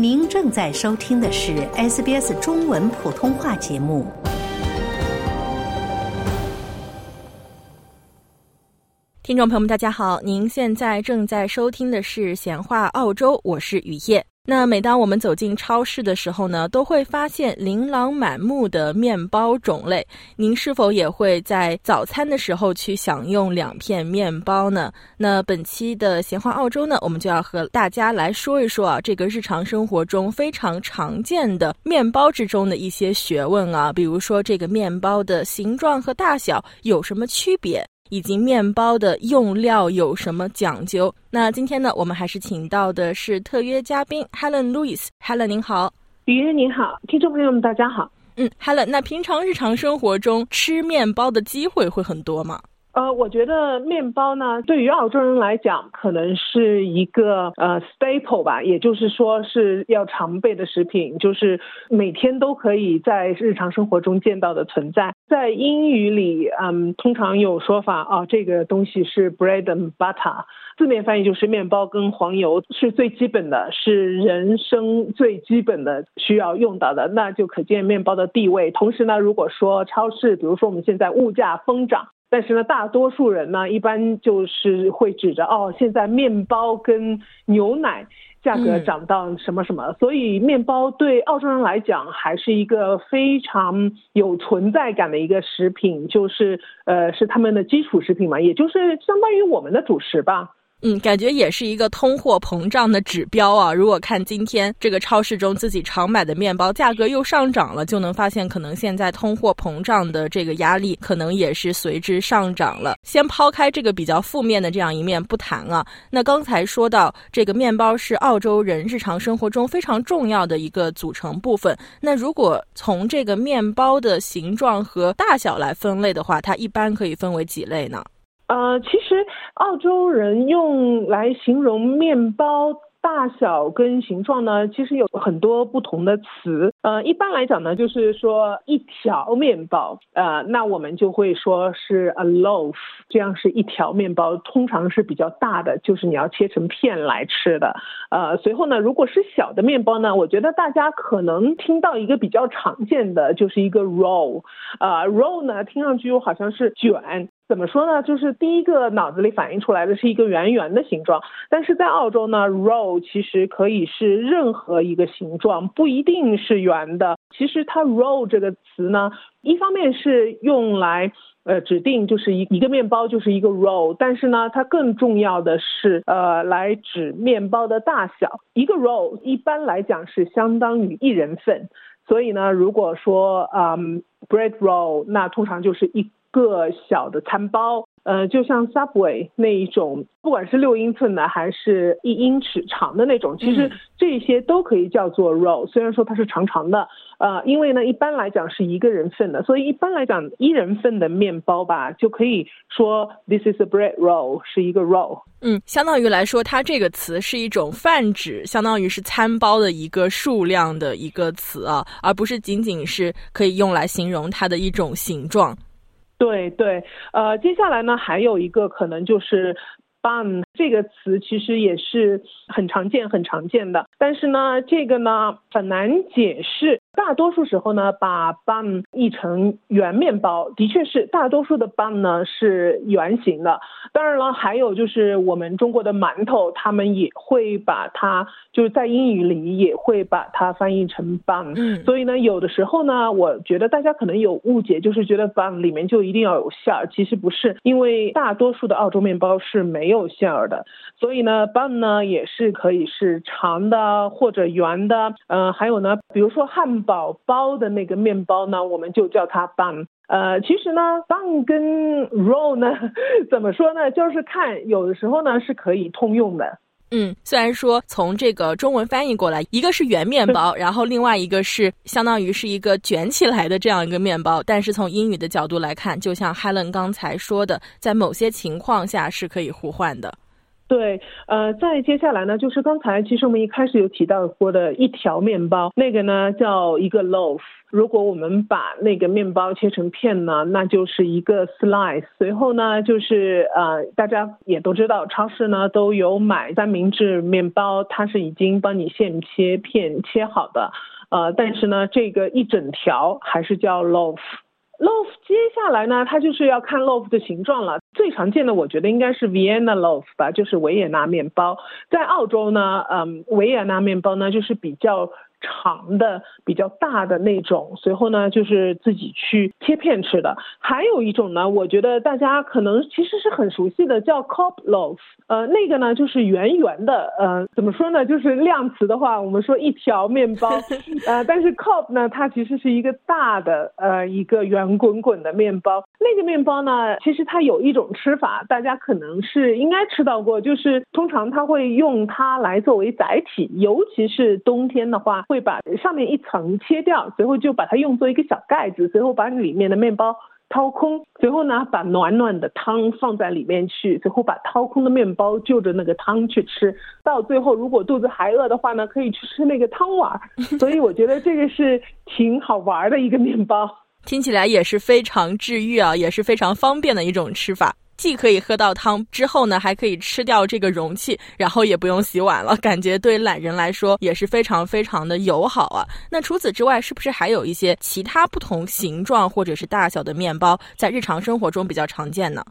您正在收听的是 SBS 中文普通话节目。听众朋友们，大家好，您现在正在收听的是《闲话澳洲》，我是雨夜。那每当我们走进超市的时候呢，都会发现琳琅满目的面包种类。您是否也会在早餐的时候去享用两片面包呢？那本期的闲话澳洲呢，我们就要和大家来说一说啊，这个日常生活中非常常见的面包之中的一些学问啊，比如说这个面包的形状和大小有什么区别。以及面包的用料有什么讲究？那今天呢，我们还是请到的是特约嘉宾 Helen Louis。Helen 您好，雨您好，听众朋友们大家好。嗯，Helen，那平常日常生活中吃面包的机会会很多吗？呃，我觉得面包呢，对于澳洲人来讲，可能是一个呃 staple 吧，也就是说是要常备的食品，就是每天都可以在日常生活中见到的存在。在英语里，嗯，通常有说法啊，这个东西是 bread and butter，字面翻译就是面包跟黄油是最基本的，是人生最基本的需要用到的，那就可见面包的地位。同时呢，如果说超市，比如说我们现在物价疯涨。但是呢，大多数人呢，一般就是会指着哦，现在面包跟牛奶价格涨到什么什么，所以面包对澳洲人来讲还是一个非常有存在感的一个食品，就是呃，是他们的基础食品嘛，也就是相当于我们的主食吧。嗯，感觉也是一个通货膨胀的指标啊。如果看今天这个超市中自己常买的面包价格又上涨了，就能发现可能现在通货膨胀的这个压力可能也是随之上涨了。先抛开这个比较负面的这样一面不谈啊，那刚才说到这个面包是澳洲人日常生活中非常重要的一个组成部分。那如果从这个面包的形状和大小来分类的话，它一般可以分为几类呢？呃，其实澳洲人用来形容面包大小跟形状呢，其实有很多不同的词。呃，一般来讲呢，就是说一条面包，呃，那我们就会说是 a loaf，这样是一条面包，通常是比较大的，就是你要切成片来吃的。呃，随后呢，如果是小的面包呢，我觉得大家可能听到一个比较常见的就是一个 roll，啊，roll 呢，听上去又好像是卷。怎么说呢？就是第一个脑子里反映出来的是一个圆圆的形状，但是在澳洲呢，roll 其实可以是任何一个形状，不一定是圆的。其实它 roll 这个词呢，一方面是用来呃指定就是一一个面包就是一个 roll，但是呢，它更重要的是呃来指面包的大小。一个 roll 一般来讲是相当于一人份，所以呢，如果说嗯 bread roll，那通常就是一。个小的餐包，呃，就像 Subway 那一种，不管是六英寸的还是一英尺长的那种，其实这些都可以叫做 roll。虽然说它是长长的，呃，因为呢，一般来讲是一个人份的，所以一般来讲一人份的面包吧，就可以说 This is a bread roll，是一个 roll。嗯，相当于来说，它这个词是一种泛指，相当于是餐包的一个数量的一个词啊，而不是仅仅是可以用来形容它的一种形状。对对，呃，接下来呢，还有一个可能就是半这个词，其实也是很常见、很常见的，但是呢，这个呢很难解释。大多数时候呢，把 bun 译成圆面包，的确是大多数的 bun 呢是圆形的。当然了，还有就是我们中国的馒头，他们也会把它就是在英语里也会把它翻译成 bun。嗯，所以呢，有的时候呢，我觉得大家可能有误解，就是觉得 bun 里面就一定要有馅儿，其实不是，因为大多数的澳洲面包是没有馅儿的。所以呢，bun 呢也是可以是长的或者圆的。呃，还有呢，比如说汉。堡包的那个面包呢，我们就叫它 bun。呃，其实呢，bun 跟 roll 呢，怎么说呢？就是看有的时候呢是可以通用的。嗯，虽然说从这个中文翻译过来，一个是圆面包，然后另外一个是相当于是一个卷起来的这样一个面包，但是从英语的角度来看，就像 Helen 刚才说的，在某些情况下是可以互换的。对，呃，再接下来呢，就是刚才其实我们一开始有提到过的一条面包，那个呢叫一个 loaf。如果我们把那个面包切成片呢，那就是一个 slice。随后呢，就是呃，大家也都知道，超市呢都有买三明治面包，它是已经帮你现切片切好的。呃，但是呢，这个一整条还是叫 loaf。loaf 接下来呢，它就是要看 loaf 的形状了。最常见的，我觉得应该是 Vienna loaf 吧，就是维也纳面包。在澳洲呢，嗯，维也纳面包呢，就是比较。长的比较大的那种，随后呢就是自己去切片吃的。还有一种呢，我觉得大家可能其实是很熟悉的，叫 Cob loaf。呃，那个呢就是圆圆的，呃，怎么说呢？就是量词的话，我们说一条面包，呃，但是 Cob 呢，它其实是一个大的，呃，一个圆滚滚的面包。那个面包呢，其实它有一种吃法，大家可能是应该吃到过，就是通常它会用它来作为载体，尤其是冬天的话。会把上面一层切掉，随后就把它用作一个小盖子，随后把里面的面包掏空，随后呢把暖暖的汤放在里面去，随后把掏空的面包就着那个汤去吃。到最后如果肚子还饿的话呢，可以去吃那个汤碗。所以我觉得这个是挺好玩的一个面包，听起来也是非常治愈啊，也是非常方便的一种吃法。既可以喝到汤，之后呢还可以吃掉这个容器，然后也不用洗碗了，感觉对懒人来说也是非常非常的友好啊。那除此之外，是不是还有一些其他不同形状或者是大小的面包，在日常生活中比较常见呢？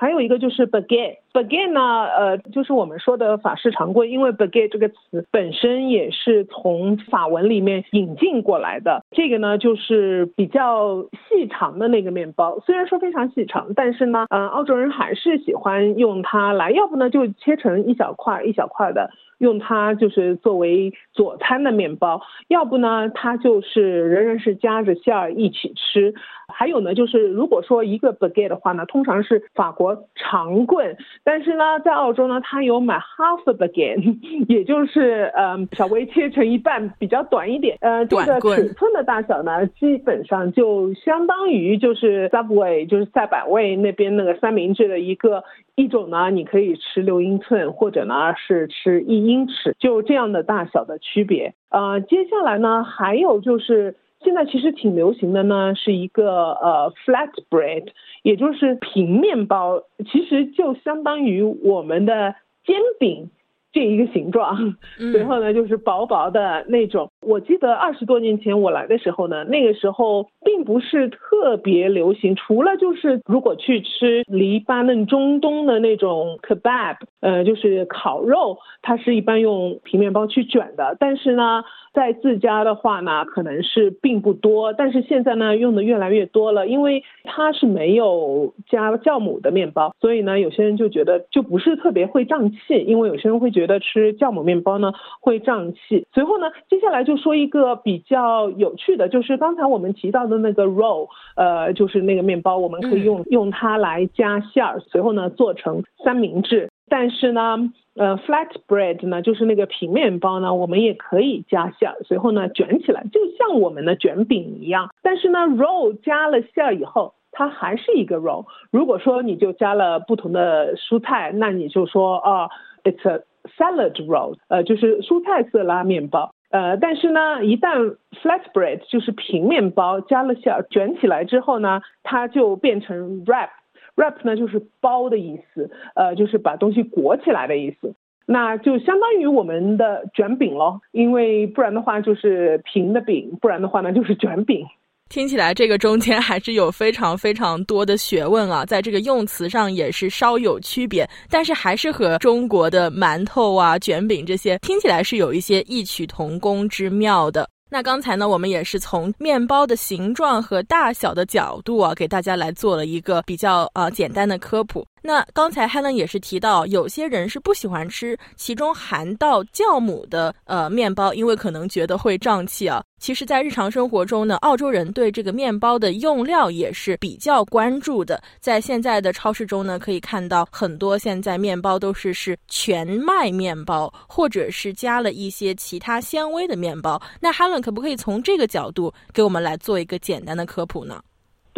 还有一个就是 baguette，baguette 呢，呃，就是我们说的法式常规，因为 baguette 这个词本身也是从法文里面引进过来的。这个呢，就是比较细长的那个面包，虽然说非常细长，但是呢，呃，澳洲人还是喜欢用它来，要不呢就切成一小块一小块的。用它就是作为佐餐的面包，要不呢，它就是仍然是夹着馅儿一起吃。还有呢，就是如果说一个 baguette 的话呢，通常是法国长棍，但是呢，在澳洲呢，它有买 half baguette，也就是呃稍微切成一半，比较短一点。呃，这个尺寸的大小呢，基本上就相当于就是 Subway，就是赛百味那边那个三明治的一个一种呢，你可以吃六英寸，或者呢是吃一。英尺就这样的大小的区别，呃，接下来呢，还有就是现在其实挺流行的呢，是一个呃 flat bread，也就是平面包，其实就相当于我们的煎饼。这一个形状，随后呢就是薄薄的那种。我记得二十多年前我来的时候呢，那个时候并不是特别流行，除了就是如果去吃黎巴嫩中东的那种 kebab，呃，就是烤肉，它是一般用平面包去卷的。但是呢，在自家的话呢，可能是并不多。但是现在呢，用的越来越多了，因为它是没有加酵母的面包，所以呢，有些人就觉得就不是特别会胀气，因为有些人会觉。觉得吃酵母面包呢会胀气。随后呢，接下来就说一个比较有趣的，就是刚才我们提到的那个 roll，呃，就是那个面包，我们可以用用它来加馅儿，随后呢做成三明治。但是呢，呃，flat bread 呢，就是那个平面包呢，我们也可以加馅儿，随后呢卷起来，就像我们的卷饼一样。但是呢，roll 加了馅儿以后，它还是一个 roll。如果说你就加了不同的蔬菜，那你就说啊，it's a Salad roll，呃，就是蔬菜色拉面包，呃，但是呢，一旦 flat bread 就是平面包加了馅卷起来之后呢，它就变成 wrap，wrap 呢就是包的意思，呃，就是把东西裹起来的意思，那就相当于我们的卷饼咯，因为不然的话就是平的饼，不然的话呢就是卷饼。听起来这个中间还是有非常非常多的学问啊，在这个用词上也是稍有区别，但是还是和中国的馒头啊、卷饼这些听起来是有一些异曲同工之妙的。那刚才呢，我们也是从面包的形状和大小的角度啊，给大家来做了一个比较啊简单的科普。那刚才 Helen 也是提到，有些人是不喜欢吃其中含到酵母的呃面包，因为可能觉得会胀气啊。其实，在日常生活中呢，澳洲人对这个面包的用料也是比较关注的。在现在的超市中呢，可以看到很多现在面包都是是全麦面包，或者是加了一些其他纤维的面包。那 Helen 可不可以从这个角度给我们来做一个简单的科普呢？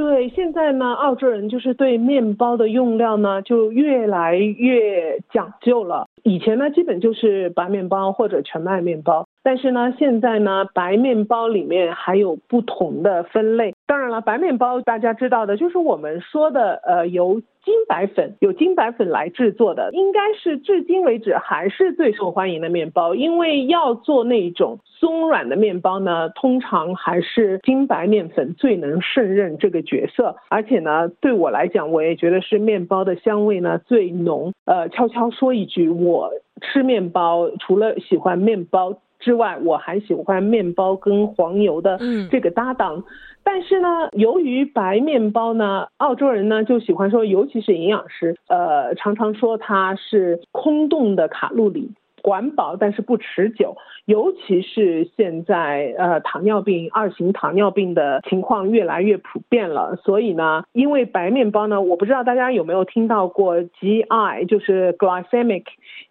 对，现在呢，澳洲人就是对面包的用料呢就越来越讲究了。以前呢，基本就是白面包或者全麦面包。但是呢，现在呢，白面包里面还有不同的分类。当然了，白面包大家知道的，就是我们说的，呃，由精白粉，有精白粉来制作的，应该是至今为止还是最受欢迎的面包。因为要做那种松软的面包呢，通常还是精白面粉最能胜任这个角色。而且呢，对我来讲，我也觉得是面包的香味呢最浓。呃，悄悄说一句，我吃面包除了喜欢面包。之外，我还喜欢面包跟黄油的这个搭档，但是呢，由于白面包呢，澳洲人呢就喜欢说，尤其是营养师，呃，常常说它是空洞的卡路里，管饱但是不持久，尤其是现在呃糖尿病二型糖尿病的情况越来越普遍了，所以呢，因为白面包呢，我不知道大家有没有听到过 GI，就是 glycemic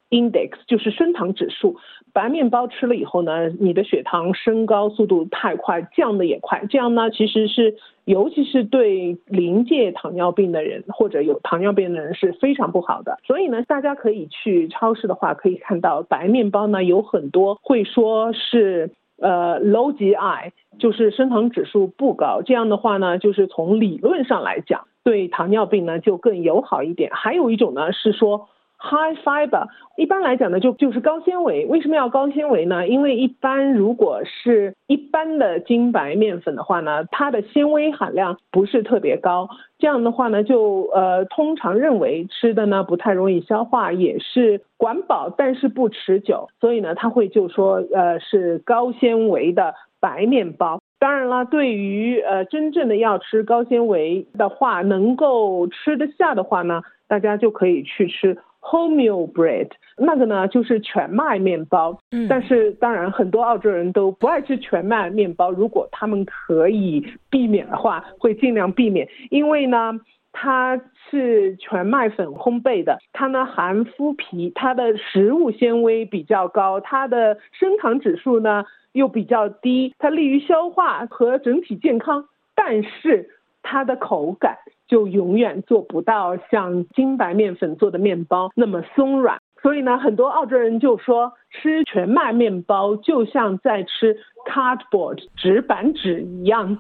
index，就是升糖指数。白面包吃了以后呢，你的血糖升高速度太快，降的也快。这样呢，其实是尤其是对临界糖尿病的人或者有糖尿病的人是非常不好的。所以呢，大家可以去超市的话，可以看到白面包呢有很多会说是呃 low GI，就是升糖指数不高。这样的话呢，就是从理论上来讲，对糖尿病呢就更友好一点。还有一种呢是说。High fiber，一般来讲呢，就就是高纤维。为什么要高纤维呢？因为一般如果是一般的精白面粉的话呢，它的纤维含量不是特别高。这样的话呢，就呃通常认为吃的呢不太容易消化，也是管饱但是不持久。所以呢，他会就说呃是高纤维的白面包。当然了，对于呃真正的要吃高纤维的话，能够吃得下的话呢，大家就可以去吃。Wholemeal bread，那个呢就是全麦面包。嗯，但是当然很多澳洲人都不爱吃全麦面包。如果他们可以避免的话，会尽量避免，因为呢它是全麦粉烘焙的，它呢含麸皮，它的食物纤维比较高，它的升糖指数呢又比较低，它利于消化和整体健康，但是它的口感。就永远做不到像精白面粉做的面包那么松软，所以呢，很多澳洲人就说吃全麦面包就像在吃 cardboard 纸板纸一样。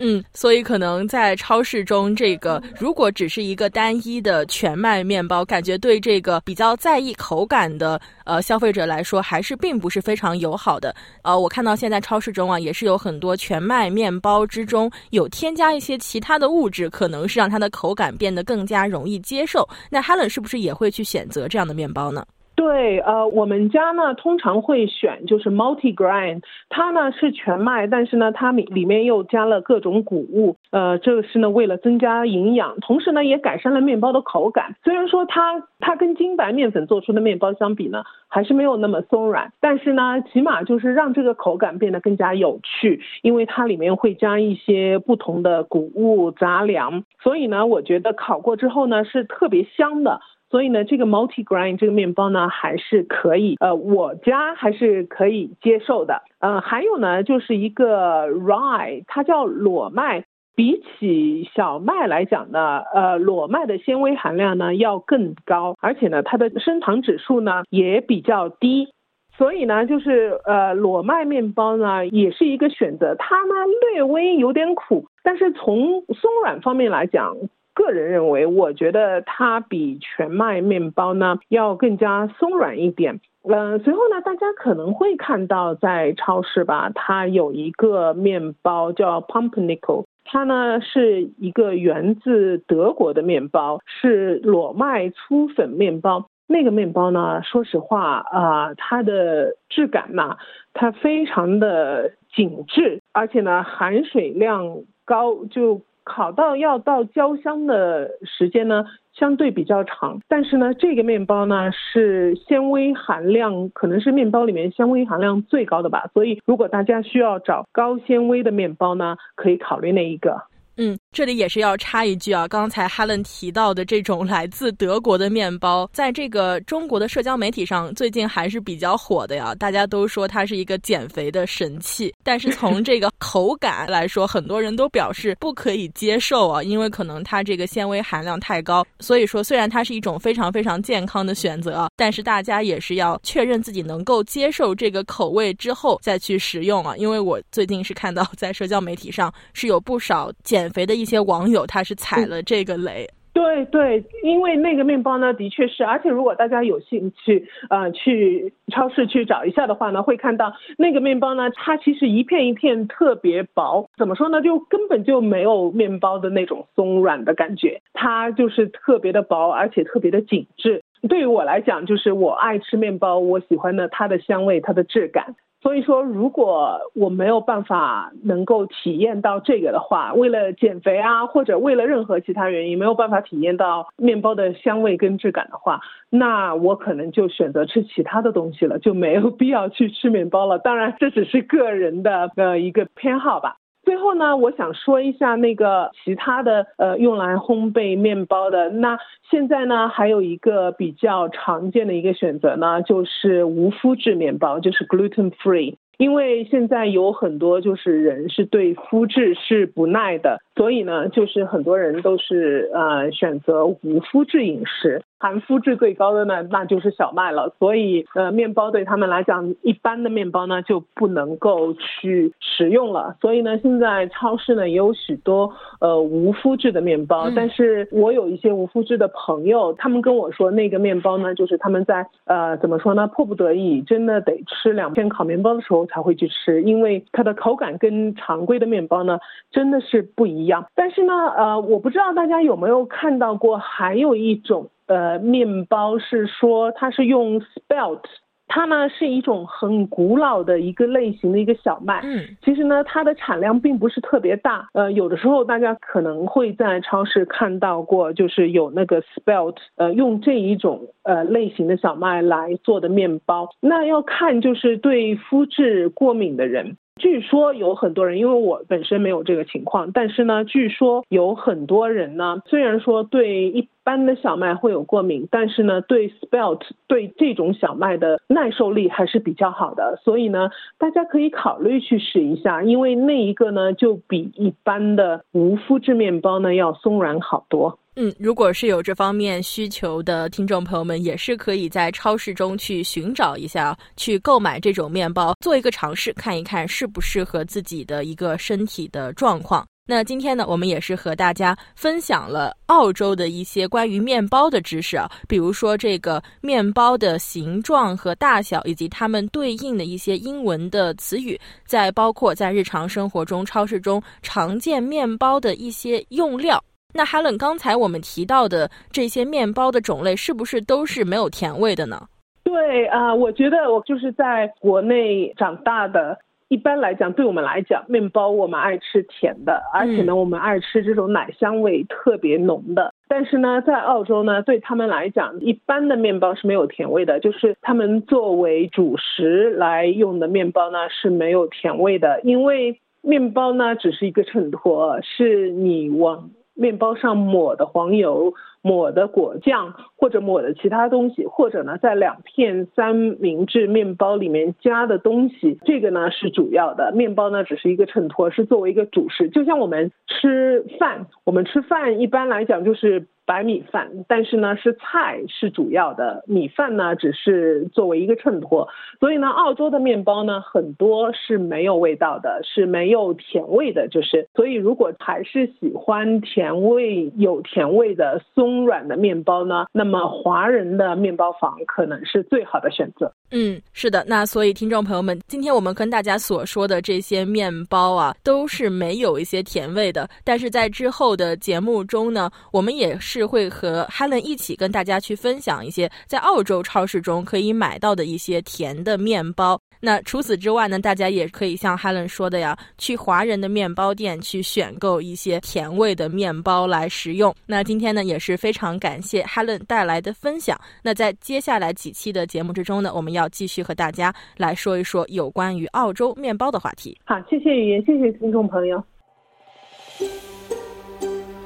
嗯，所以可能在超市中，这个如果只是一个单一的全麦面包，感觉对这个比较在意口感的呃消费者来说，还是并不是非常友好的。呃，我看到现在超市中啊，也是有很多全麦面包之中有添加一些其他的物质，可能是让它的口感变得更加容易接受。那 Helen 是不是也会去选择这样的面包呢？对，呃，我们家呢通常会选就是 multi grain，它呢是全麦，但是呢它里里面又加了各种谷物，呃，这个是呢为了增加营养，同时呢也改善了面包的口感。虽然说它它跟精白面粉做出的面包相比呢，还是没有那么松软，但是呢起码就是让这个口感变得更加有趣，因为它里面会加一些不同的谷物杂粮，所以呢我觉得烤过之后呢是特别香的。所以呢，这个 multi grain 这个面包呢还是可以，呃，我家还是可以接受的。呃，还有呢，就是一个 rye，它叫裸麦，比起小麦来讲呢，呃，裸麦的纤维含量呢要更高，而且呢，它的升糖指数呢也比较低。所以呢，就是呃，裸麦面包呢也是一个选择，它呢略微有点苦，但是从松软方面来讲。个人认为，我觉得它比全麦面包呢要更加松软一点。嗯，随后呢，大家可能会看到在超市吧，它有一个面包叫 Pumpernickel，它呢是一个源自德国的面包，是裸麦粗粉面包。那个面包呢，说实话啊，它的质感呢，它非常的紧致，而且呢含水量高，就。烤到要到焦香的时间呢，相对比较长。但是呢，这个面包呢是纤维含量可能是面包里面纤维含量最高的吧。所以如果大家需要找高纤维的面包呢，可以考虑那一个。嗯，这里也是要插一句啊，刚才 Helen 提到的这种来自德国的面包，在这个中国的社交媒体上最近还是比较火的呀。大家都说它是一个减肥的神器，但是从这个口感来说，很多人都表示不可以接受啊，因为可能它这个纤维含量太高。所以说，虽然它是一种非常非常健康的选择，但是大家也是要确认自己能够接受这个口味之后再去食用啊。因为我最近是看到在社交媒体上是有不少减肥的一些网友，他是踩了这个雷。对对，因为那个面包呢，的确是，而且如果大家有兴趣，呃，去超市去找一下的话呢，会看到那个面包呢，它其实一片一片特别薄，怎么说呢，就根本就没有面包的那种松软的感觉，它就是特别的薄，而且特别的紧致。对于我来讲，就是我爱吃面包，我喜欢的它的香味，它的质感。所以说，如果我没有办法能够体验到这个的话，为了减肥啊，或者为了任何其他原因，没有办法体验到面包的香味跟质感的话，那我可能就选择吃其他的东西了，就没有必要去吃面包了。当然，这只是个人的呃一个偏好吧。最后呢，我想说一下那个其他的呃用来烘焙面包的。那现在呢，还有一个比较常见的一个选择呢，就是无麸质面包，就是 gluten free。因为现在有很多就是人是对麸质是不耐的，所以呢，就是很多人都是呃选择无麸质饮食。含麸质最高的呢，那就是小麦了。所以，呃，面包对他们来讲，一般的面包呢就不能够去食用了。所以呢，现在超市呢也有许多呃无麸质的面包。但是我有一些无麸质的朋友，他们跟我说，那个面包呢，就是他们在呃怎么说呢，迫不得已，真的得吃两片烤面包的时候才会去吃，因为它的口感跟常规的面包呢真的是不一。但是呢，呃，我不知道大家有没有看到过，还有一种。呃，面包是说它是用 spelt，它呢是一种很古老的一个类型的一个小麦。嗯，其实呢它的产量并不是特别大。呃，有的时候大家可能会在超市看到过，就是有那个 spelt，呃，用这一种呃类型的小麦来做的面包。那要看就是对肤质过敏的人。据说有很多人，因为我本身没有这个情况，但是呢，据说有很多人呢，虽然说对一般的小麦会有过敏，但是呢，对 spelt 对这种小麦的耐受力还是比较好的，所以呢，大家可以考虑去试一下，因为那一个呢，就比一般的无麸质面包呢要松软好多。嗯，如果是有这方面需求的听众朋友们，也是可以在超市中去寻找一下，去购买这种面包，做一个尝试，看一看适不适合自己的一个身体的状况。那今天呢，我们也是和大家分享了澳洲的一些关于面包的知识啊，比如说这个面包的形状和大小，以及它们对应的一些英文的词语，再包括在日常生活中超市中常见面包的一些用料。那 Helen，刚才我们提到的这些面包的种类，是不是都是没有甜味的呢？对啊，我觉得我就是在国内长大的，一般来讲，对我们来讲，面包我们爱吃甜的，而且呢，我们爱吃这种奶香味特别浓的。但是呢，在澳洲呢，对他们来讲，一般的面包是没有甜味的，就是他们作为主食来用的面包呢是没有甜味的，因为面包呢只是一个衬托，是你往。面包上抹的黄油、抹的果酱或者抹的其他东西，或者呢，在两片三明治面包里面加的东西，这个呢是主要的。面包呢只是一个衬托，是作为一个主食，就像我们吃饭，我们吃饭一般来讲就是。白米饭，但是呢是菜是主要的，米饭呢只是作为一个衬托。所以呢，澳洲的面包呢很多是没有味道的，是没有甜味的。就是所以，如果还是喜欢甜味有甜味的松软的面包呢，那么华人的面包房可能是最好的选择。嗯，是的。那所以，听众朋友们，今天我们跟大家所说的这些面包啊，都是没有一些甜味的。但是在之后的节目中呢，我们也是。会和 Helen 一起跟大家去分享一些在澳洲超市中可以买到的一些甜的面包。那除此之外呢，大家也可以像 Helen 说的呀，去华人的面包店去选购一些甜味的面包来食用。那今天呢，也是非常感谢 Helen 带来的分享。那在接下来几期的节目之中呢，我们要继续和大家来说一说有关于澳洲面包的话题。好，谢谢语言，谢谢听众朋友。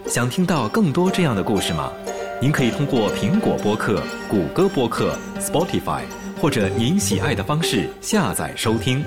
想听到更多这样的故事吗？您可以通过苹果播客、谷歌播客、Spotify。或者您喜爱的方式下载收听。